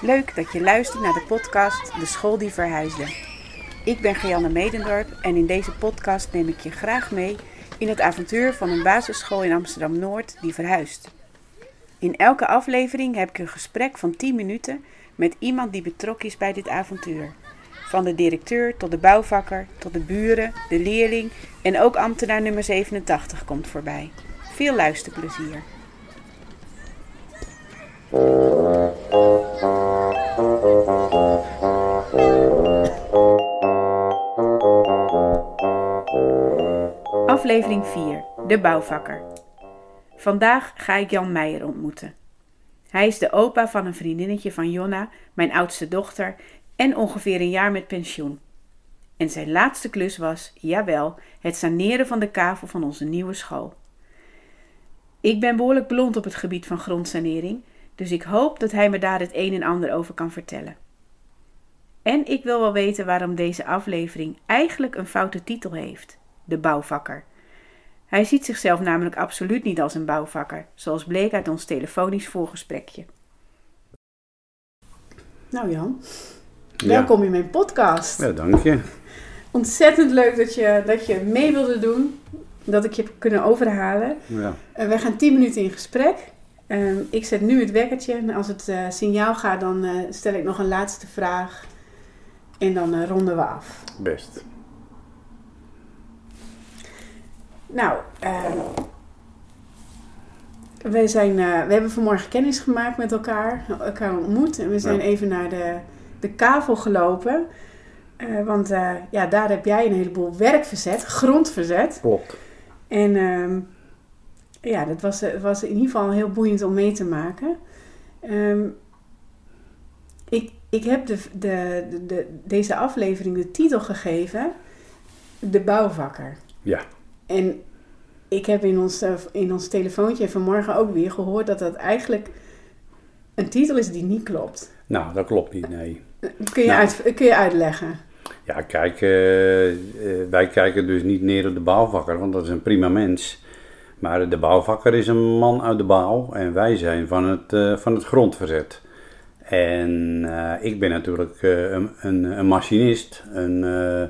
Leuk dat je luistert naar de podcast De School die Verhuisde. Ik ben Gianne Medendorp en in deze podcast neem ik je graag mee in het avontuur van een basisschool in Amsterdam Noord die verhuist. In elke aflevering heb ik een gesprek van 10 minuten met iemand die betrokken is bij dit avontuur. Van de directeur tot de bouwvakker, tot de buren, de leerling en ook ambtenaar nummer 87 komt voorbij. Veel luisterplezier. 4. De bouwvakker. Vandaag ga ik Jan Meijer ontmoeten. Hij is de opa van een vriendinnetje van Jonna, mijn oudste dochter, en ongeveer een jaar met pensioen. En zijn laatste klus was, jawel, het saneren van de kavel van onze nieuwe school. Ik ben behoorlijk blond op het gebied van grondsanering, dus ik hoop dat hij me daar het een en ander over kan vertellen. En ik wil wel weten waarom deze aflevering eigenlijk een foute titel heeft: De bouwvakker. Hij ziet zichzelf namelijk absoluut niet als een bouwvakker, zoals bleek uit ons telefonisch voorgesprekje. Nou Jan, welkom in mijn podcast. Ja, dank je. Ontzettend leuk dat je, dat je mee wilde doen, dat ik je heb kunnen overhalen. Ja. Uh, wij gaan 10 minuten in gesprek. Uh, ik zet nu het wekkertje en als het uh, signaal gaat, dan uh, stel ik nog een laatste vraag en dan ronden we af. Best. Nou, we, zijn, we hebben vanmorgen kennis gemaakt met elkaar, elkaar ontmoet en we zijn Ja. even naar de, de kavel gelopen. Uh, want uh, ja, daar heb jij een heleboel werk verzet, grond verzet. Klopt. En uh, ja, dat was, was in ieder geval heel boeiend om mee te maken. Um, ik, ik heb de, de, de, de, deze aflevering de titel gegeven: De bouwvakker. Ja. En ik heb in ons, in ons telefoontje vanmorgen ook weer gehoord dat dat eigenlijk een titel is die niet klopt. Nou, dat klopt niet, nee. Kun je, Nou. uit, kun je uitleggen? Ja, kijk, eh, eh, wij kijken dus niet neer op de bouwvakker, want dat is een prima mens. Maar de bouwvakker is een man uit de bouw en wij zijn van het, eh, van het grondverzet. En eh, ik ben natuurlijk eh, een, een, een machinist. Een, eh,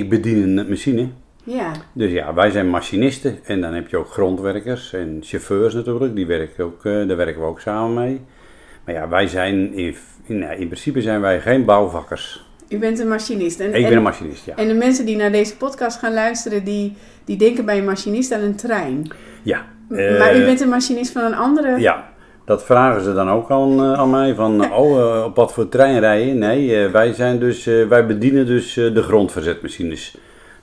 ik bedien een machine. Ja, Dus ja, wij zijn machinisten en dan heb je ook grondwerkers en chauffeurs natuurlijk. Die werken ook, eh, daar werken we ook samen mee. Maar ja, wij zijn in, in, in principe zijn wij geen bouwvakkers. u bent een machinist. En, Ik en- ben een machinist, ja. En de mensen die naar deze podcast gaan luisteren, die, die denken bij een machinist aan een trein. Ja. maar u eh, bent een machinist van een andere... Ja, dat vragen ze dan ook aan, eh, aan mij. Van, oh, op wat voor trein rijden? Nee, wij, zijn dus, wij bedienen dus de grondverzetmachines.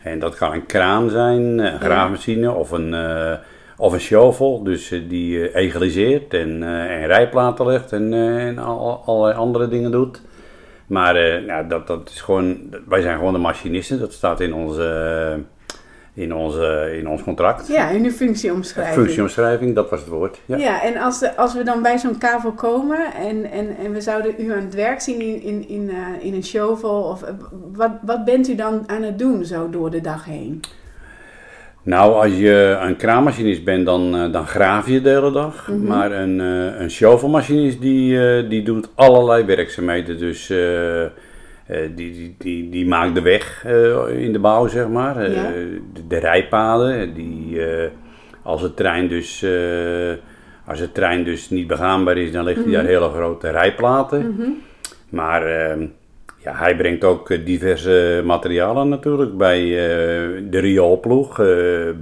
En dat kan een kraan zijn, een graafmachine of een, eh, of een shovel. Dus eh, die eh, egaliseert en, en rijplaten legt en, en al, al- allerlei andere dingen doet. Maar nou, dat, dat is gewoon, wij zijn gewoon de machinisten. Dat staat in, onze, in, onze, in ons contract. Ja, in uw functieomschrijving. Functieomschrijving, dat was het woord. Ja, Ja. en als, de, als we dan bij zo'n kavel komen en, en, en we zouden u aan het werk zien in, in, in, eh, in een shovel, of, eh, wat, wat bent u dan aan het doen zo door de dag heen? Nou, als je een kraammachinist bent, dan, eh, dan graaf je de hele dag. Maar een, een shovelmachinist, die, die doet allerlei werkzaamheden. Dus die, die, die, die maakt de weg eh, in de bouw, zeg maar. Eh, Ja. de, de rijpaden, die, eh, als, het trein dus, eh, als het trein dus niet begaanbaar is, dan liggen daar hele grote rijplaten. Maar eh, ja, hij brengt ook eh, diverse materialen natuurlijk bij eh, de rioolploeg, eh,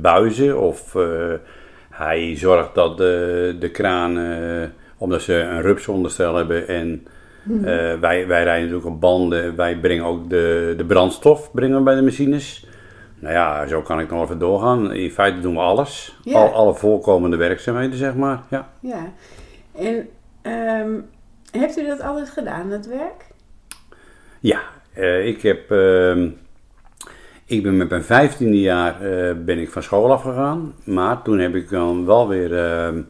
buizen of eh, hij zorgt dat de, de kraan, eh, omdat ze een rupsonderstel hebben en eh, wij, wij rijden natuurlijk op banden, wij brengen ook de, de brandstof brengen we bij de machines. Nou ja, zo kan ik nog even doorgaan. In feite doen we alles. Ja. Al, alle voorkomende werkzaamheden, zeg maar. Ja. Ja, en ehm, heeft u dat altijd gedaan, dat werk? Ja, eh, ik heb. ehm, ik ben met mijn vijftiende jaar eh, ben ik van school afgegaan. Maar toen heb ik dan wel weer ehm,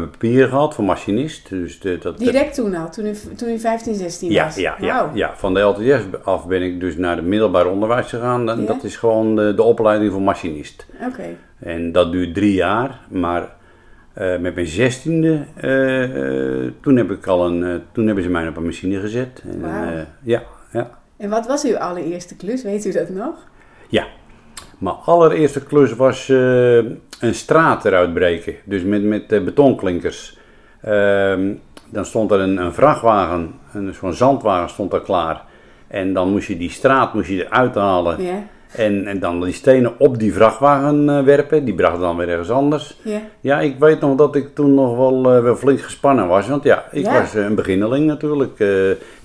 mijn papieren gehad voor machinist. Dus de, dat, Direct toen al, toen u, toen u 15, 16 ja, was? ja, ja, ja, van de LTS af ben ik dus naar het middelbaar onderwijs gegaan. Dat, Ja. dat is gewoon de, de opleiding voor machinist. Oké, En dat duurt drie jaar, maar Eh, met mijn zestiende, eh, eh, toen, heb ik al een, toen hebben ze mij op een machine gezet. En, eh, ja, ja. En wat was uw allereerste klus? Weet u dat nog? Ja, mijn allereerste klus was eh, een straat eruit breken. Dus met, met eh, betonklinkers. Ehm, dan stond er een, een vrachtwagen, een, zo'n zandwagen stond daar klaar. En dan moest je die straat moest je eruit halen. En, en dan die stenen op die vrachtwagen eh, werpen. Die brachten dan weer ergens anders. ja. Ja, ik weet nog dat ik toen nog wel, eh, wel flink gespannen was. Want ja, ik Ja. was eh, een beginneling natuurlijk.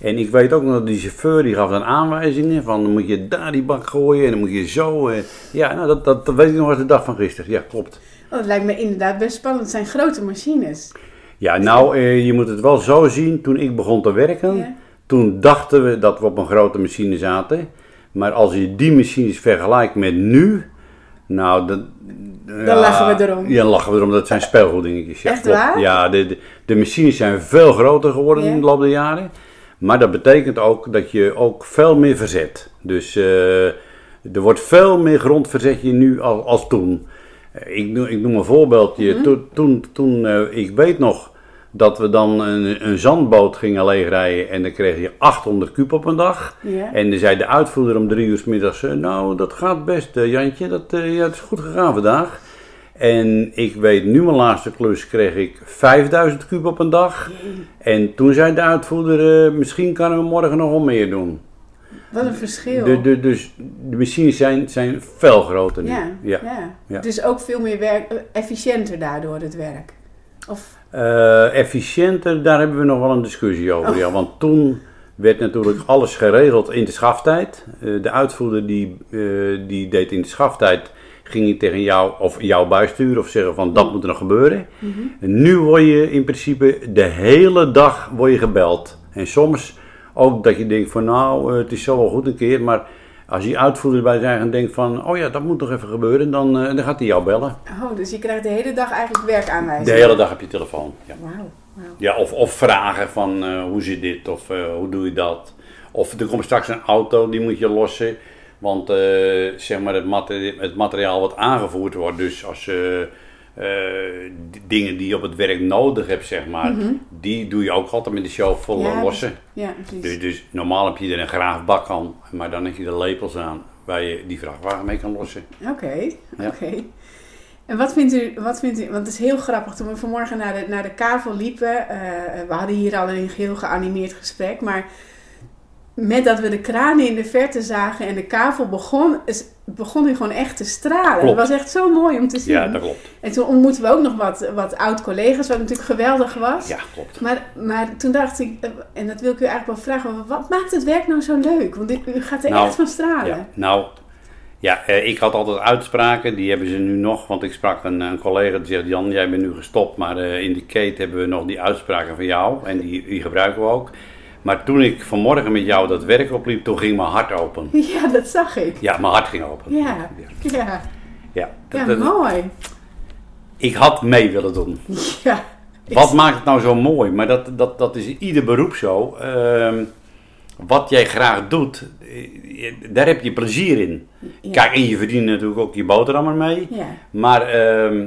en ik weet ook nog dat die chauffeur die gaf dan aanwijzingen. Van dan moet je daar die bak gooien en dan moet je zo. ja, nou, dat, dat, dat weet ik nog als de dag van gisteren. Ja, klopt. Oh, dat lijkt me inderdaad best spannend. Het zijn grote machines. Ja, nou, je moet het wel zo zien. Toen ik begon te werken, Ja. toen dachten we dat we op een grote machine zaten. Maar als je die machines vergelijkt met nu, nou, dan... Dan lachen we erom. Ja, dan lachen we erom. Dat zijn speelgoeddingetjes. Ja, Echt klopt. waar? Ja, de, de, de machines zijn veel groter geworden Ja. in de loop der jaren. Maar dat betekent ook dat je ook veel meer verzet. Dus eh, er wordt veel meer grondverzet je nu als, als toen. Eh, Ik, noem- ik noem een voorbeeldje. Mhm. Toen, toen, toen eh, ik weet nog dat we dan een, een zandboot gingen leegrijden en dan kreeg je 800 kub op een dag. Ja. En dan zei de uitvoerder om drie uur 's middags, eh, nou dat gaat best eh, Jantje, dat, eh, ja, het is goed gegaan vandaag. En ik weet nu mijn laatste klus kreeg ik 5000 kub op een dag. En toen zei de uitvoerder, misschien kunnen we morgen nog wel meer doen. Wat een verschil. De, de, dus de machines zijn, zijn veel groter nu. ja, ja. Ja. Ja. Dus ook veel meer werk, efficiënter daardoor het werk. Of, Eh, efficiënter, daar hebben we nog wel een discussie over. Oh. Ja, want toen werd natuurlijk alles geregeld in de schaftijd. Eh, de uitvoerder die, eh, die deed in de schaftijd, ging hij tegen jou of jouw bijsturen of zeggen van dat moet er nog gebeuren. En nu word je in principe de hele dag word je gebeld. En soms ook dat je denkt van nou, het is zo wel goed een keer, maar als die uitvoerder bij zijn en denkt van oh ja, dat moet nog even gebeuren, dan, eh, dan gaat hij jou bellen. oh, dus je krijgt de hele dag eigenlijk De werkaanwijzingen. hele dag op je telefoon. Ja. Wauw. Ja, of, of vragen van eh, hoe zit dit of eh, hoe doe je dat. Of er komt straks een auto, die moet je lossen. Want zeg maar het, materi- het materiaal wat aangevoerd wordt, dus als je dingen die je op het werk nodig hebt, zeg maar, die doe je ook altijd met de show vol Ja, lossen. Ja, precies. Dus, dus normaal heb je er een graafbak aan, maar dan heb je de lepels aan waar je die vrachtwagen mee kan lossen. Oké, Ja. oké. En wat vindt, u, wat vindt u, want het is heel grappig, toen we vanmorgen naar de, naar de kavel liepen, eh, we hadden hier al een heel geanimeerd gesprek, maar met dat we de kranen in de verte zagen en de kavel begon, is, begon hij gewoon echt te stralen. Klopt. Het was echt zo mooi om te zien. Ja, dat klopt. En toen ontmoetten we ook nog wat, wat oud-collega's, wat natuurlijk geweldig was. Ja, klopt. Maar, maar toen dacht ik, eh, en dat wil ik u eigenlijk wel vragen, wat maakt het werk nou zo leuk? Want u gaat er Nou, echt van stralen. Ja, nou, ja, eh, ik had altijd uitspraken, die hebben ze nu nog. Want ik sprak een, een collega die zegt, Jan, jij bent nu gestopt, maar eh, in de kate hebben we nog die uitspraken van jou. En die, die gebruiken we ook. Maar toen ik vanmorgen met jou dat werk opliep, toen ging mijn hart open. Ja, dat zag ik. Ja, mijn hart ging open. Ja, ja, ja. ja, Dat- dat- mooi. ik had mee willen doen. Ja. Wat maakt het nou zo mooi? Maar dat, dat, dat is in ieder beroep zo. Ehm, wat jij graag doet, eh, daar heb je plezier in. Ja. Kijk, en je verdient natuurlijk ook je boterham ermee. Ja, Maar ehm,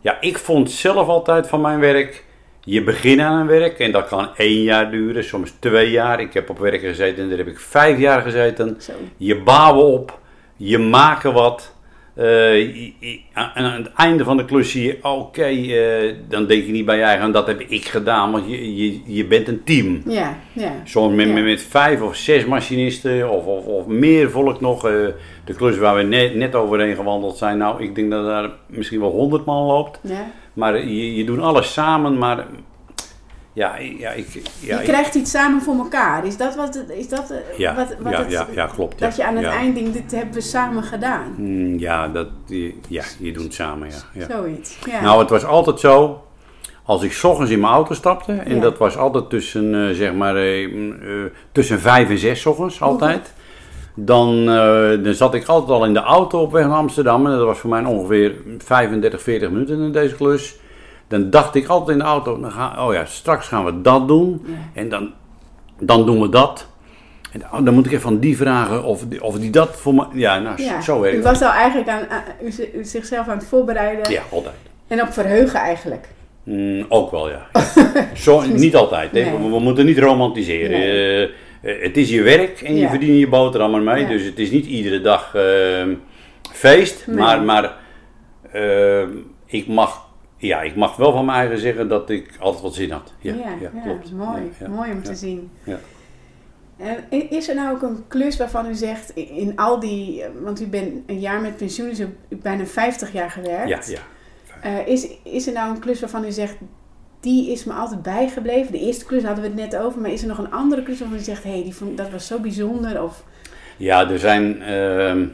ja, ik vond zelf altijd van mijn werk, je begint aan een werk en dat kan één jaar duren, soms twee jaar. Ik heb op werk gezeten en daar heb ik vijf jaar gezeten. zo. Je bouwen op, je maken wat. Je- je- aan aan het einde van de klus zie je, oké, eh, dan denk je niet bij je eigen, dat heb ik gedaan, want je, je, je bent een team. Ja, ja. Soms met, Ja. met, met vijf of zes machinisten of, of, of meer volk nog. eh, de klus waar we net, net overheen gewandeld zijn, nou, ik denk dat daar misschien wel honderd man loopt. ja. Maar je, je doet alles samen, maar ja, ja, ik, ja, je krijgt iets samen voor elkaar. Is dat wat is dat, eh, ja, wat, wat ja, het, ja, ja, klopt. dat je aan het eind denkt, dit hebben we samen gedaan. Mm, Ja, dat, je- ja, je doet het samen, ja. ja. Zoiets. Ja. Nou, het was altijd zo. Als ik 's ochtends in mijn auto stapte, en dat was altijd tussen, eh, zeg maar, eh, mm, tussen vijf en zes 's ochtends, altijd. Dan, eh, dan zat ik altijd al in de auto op weg naar Amsterdam. En dat was voor mij ongeveer 35, 40 minuten in deze klus. Dan dacht ik altijd in de auto, dan ga, oh ja, straks gaan we dat doen. Ja. En dan, dan doen we dat. En oh, dan moet ik even van die vragen of die, of die dat voor me. Ja, nou, ja. zo werkt U was al eigenlijk aan, u, zichzelf aan het voorbereiden. Ja, altijd. En op verheugen eigenlijk. Mm, ook wel, ja. Zo, niet altijd. Hè. Nee. We, we moeten niet romantiseren. Nee. Eh, het is je werk en je Ja. verdient je boterham ermee. Ja. Dus het is niet iedere dag eh, feest. Nee. Maar, maar eh, ik, mag, ja, ik mag wel van mij eigen zeggen dat ik altijd wat zin had. Ja, ja, klopt. mooi. Mooi om te zien. I- is er nou ook een klus waarvan u zegt, in al die, want u bent een jaar met pensioen, dus u bijna 50 jaar gewerkt. Ja, ja. Eh, is, is er nou een klus waarvan u zegt, die is me altijd bijgebleven? De eerste klus hadden we het net over, maar is er nog een andere klus waarvan u zegt, hé, hey, dat was zo bijzonder? Of, Ja, er zijn. ehm,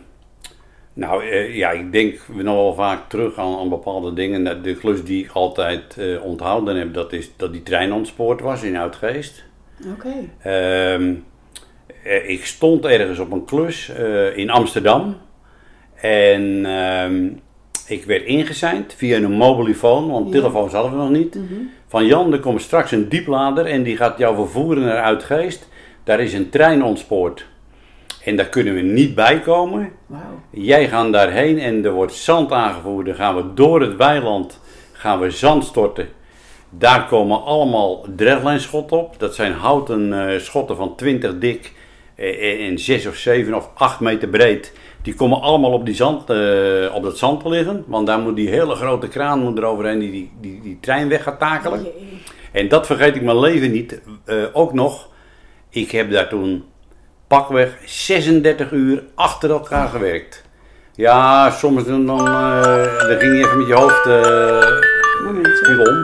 nou eh, ja, ik denk nog wel vaak terug aan, aan bepaalde dingen. Nou, De klus die ik altijd eh, onthouden heb, dat is dat die trein ontspoord was in Uitgeest. oké, Ehm, eh, ik stond ergens op een klus in Amsterdam. En ehm, ik werd ingezeind via een mobielefoon, want Ja. telefoons hadden we nog niet. Mhm. Van Jan, er komt straks een dieplader en die gaat jou vervoeren naar Uitgeest. Daar is een trein ontspoord. En daar kunnen we niet bij komen. Jij gaat daarheen en er wordt zand aangevoerd. Dan gaan we door het weiland gaan we zand storten. Daar komen allemaal dreadline-schotten op. Dat zijn houten eh, schotten van 20 dik eh, en 6 of 7 of 8 meter breed. Die komen allemaal op, die zand, eh, op dat zand te liggen. Want daar moet die hele grote kraan moet eroverheen die, die, die, die trein weg gaat takelen. Jee. En dat vergeet ik mijn leven niet. Eh, ook nog, ik heb daar toen pakweg 36 uur achter elkaar gewerkt. Ja, soms dan, dan, eh, dan ging je even met je hoofd viel om.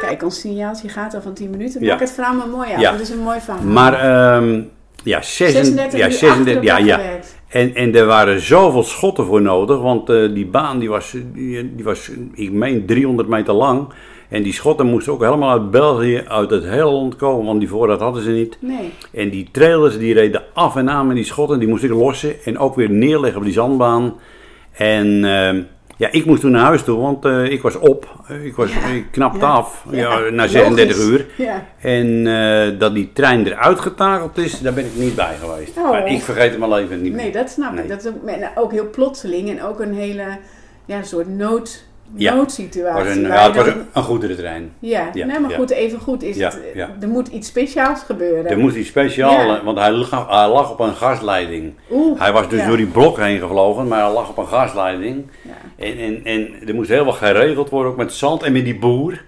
Kijk, ons signaaltje gaat al van 10 minuten. Ja. Maak het verhaal maar mooi af. Ja. Dat is een mooi verhaal. Maar ehm, ja, 36, 36 ja, uur 36 achter ja, ja. En, en er waren zoveel schotten voor nodig, want eh, die baan die was, die, die was, ik meen, 300 meter lang. En die schotten moesten ook helemaal uit België, uit het hele land komen, want die voorraad hadden ze niet. Nee. En die trailers die reden af en aan met die schotten, die moest ik lossen en ook weer neerleggen op die zandbaan. En ehm, ja, ik moest toen naar huis toe, want eh, ik was op. Ik, was, Ja, ik knapte ja, af ja, na 36 logisch. uur. En eh, dat die trein eruit getakeld is, daar ben ik niet bij geweest. Oh. Maar ik vergeet het mijn leven niet meer. Nee, dat snap Nee. ik. Dat is ook, en ook heel plotseling en ook een hele ja, soort nood, Ja. Noodsituatie. was een, ja, het was een, een goederentrein. ja, Ja, nee, maar goed, even goed is Ja, het. eh, ja. Er moet iets speciaals gebeuren. Er moest iets speciaal, Ja. eh, want hij lag, hij lag op een gasleiding. Oeh, Hij was dus door die blok heen gevlogen, maar hij lag op een gasleiding. En, en, en er moest heel wat geregeld worden, ook met zand en met die boer.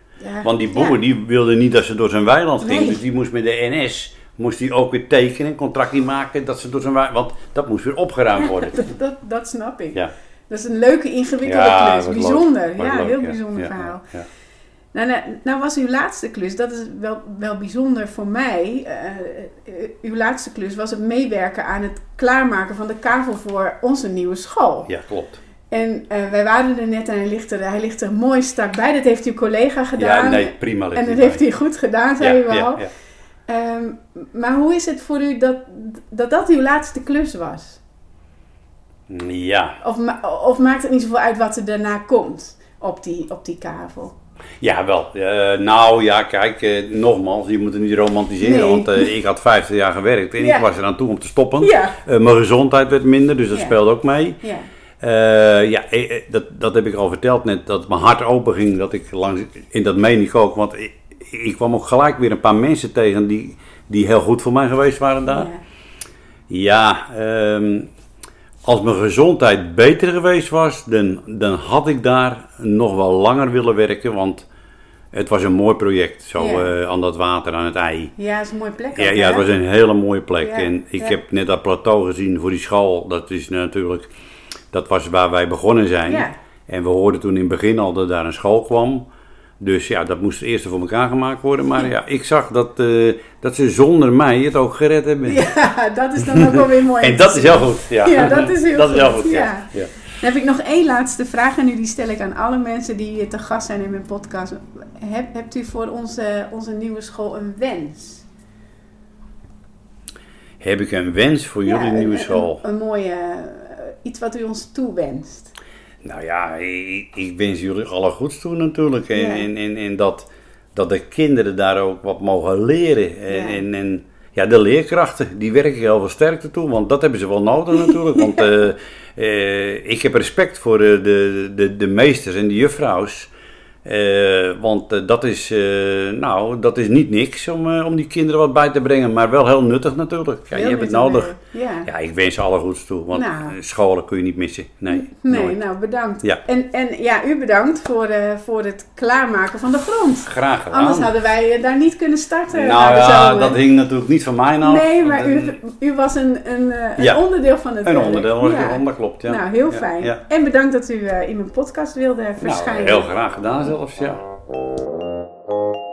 Want die boer die wilde niet dat ze door zijn weiland ging. Nee. Dus die moest met de NS moest die ook weer tekenen, een contract niet maken dat ze door zijn weiland. Want dat moest weer opgeruimd worden. Dat, dat, dat snap ik. Ja. Dat is een leuke, ingewikkelde Ja, klus. Bijzonder. Ja, leuk, heel ja. bijzonder Ja, verhaal. ja. Nou, nou, nou was uw laatste klus, dat is wel, wel bijzonder voor mij. Eh, eh, uw laatste klus was het meewerken aan het klaarmaken van de kavel voor onze nieuwe school. Ja, klopt. En eh, wij waren er net en hij ligt er, hij ligt er mooi strak bij. Dat heeft uw collega gedaan. Ja, nee, prima. en dat hij heeft hij goed gedaan, zei u ja. Ehm, maar hoe is het voor u dat, dat dat uw laatste klus was? Ja, Of, ma- of maakt het niet zoveel uit wat er daarna komt op die, op die kavel? ja wel. Eh, nou ja, kijk, eh, nogmaals, je moet het niet romantiseren. Nee. Want eh, ik had 50 jaar gewerkt en Ja. ik was er aan toe om te stoppen. Ja. Mijn gezondheid werd minder, dus dat Ja. speelde ook mee. Ja. Ja, dat, dat heb ik al verteld net, dat mijn hart open ging, dat ik langs, in dat meen ik ook. Want ik, ik kwam ook gelijk weer een paar mensen tegen die, die heel goed voor mij geweest waren daar. Ja. Ja, ehm, als mijn gezondheid beter geweest was, dan, dan had ik daar nog wel langer willen werken. Want het was een mooi project, zo Ja. eh, aan dat water, aan het ei. Ja, dat is een mooie plek. Ja, ook, ja, het was een hele mooie plek. Ja, en ik heb net dat plateau gezien voor die school. Dat is natuurlijk, dat was waar wij begonnen zijn. En we hoorden toen in het begin al dat daar een school kwam. Dus ja, dat moest eerst voor elkaar gemaakt worden. Maar ja, ik zag dat, eh, dat ze zonder mij het ook gered hebben. Ja, dat is dan ook wel weer mooi. En dat is heel goed. Ja, Ja, dat is heel dat Is heel goed, ja. Dan heb ik nog één laatste vraag en u die stel ik aan alle mensen die hier te gast zijn in mijn podcast. Heb, hebt u voor onze, onze nieuwe school een wens? Heb ik een wens voor jullie nieuwe school? Een, een mooie, eh, iets wat u ons toewenst. Nou ja, ik, ik wens jullie alle goeds toe natuurlijk. En, Ja. en, en, en dat, dat de kinderen daar ook wat mogen leren. En, Ja. en, en ja, de leerkrachten, die werken heel veel sterkte toe, want dat hebben ze wel nodig natuurlijk. Want eh, eh, ik heb respect voor de, de, de, de meesters en de juffrouws. Eh, want eh, dat, is, eh, nou, dat is niet niks om, om die kinderen wat bij te brengen, maar wel heel nuttig natuurlijk. Ja, je hebt het nodig. Ja. Ja, ik wens ze alle goeds toe, want Nou. scholen kun je niet missen. Nee, Nee, nooit. nou bedankt. Ja. En, en ja, u bedankt voor, voor het klaarmaken van de grond. Graag gedaan. Anders hadden wij daar niet kunnen starten. nou ja, dat hing natuurlijk niet van mij af. Nee, maar u, u was een, een, een Ja. onderdeel van het Een werk. onderdeel, ja. dat klopt. Ja. Nou, heel fijn. Ja. En bedankt dat u in mijn podcast wilde Nou, verschijnen. heel graag gedaan сделала все.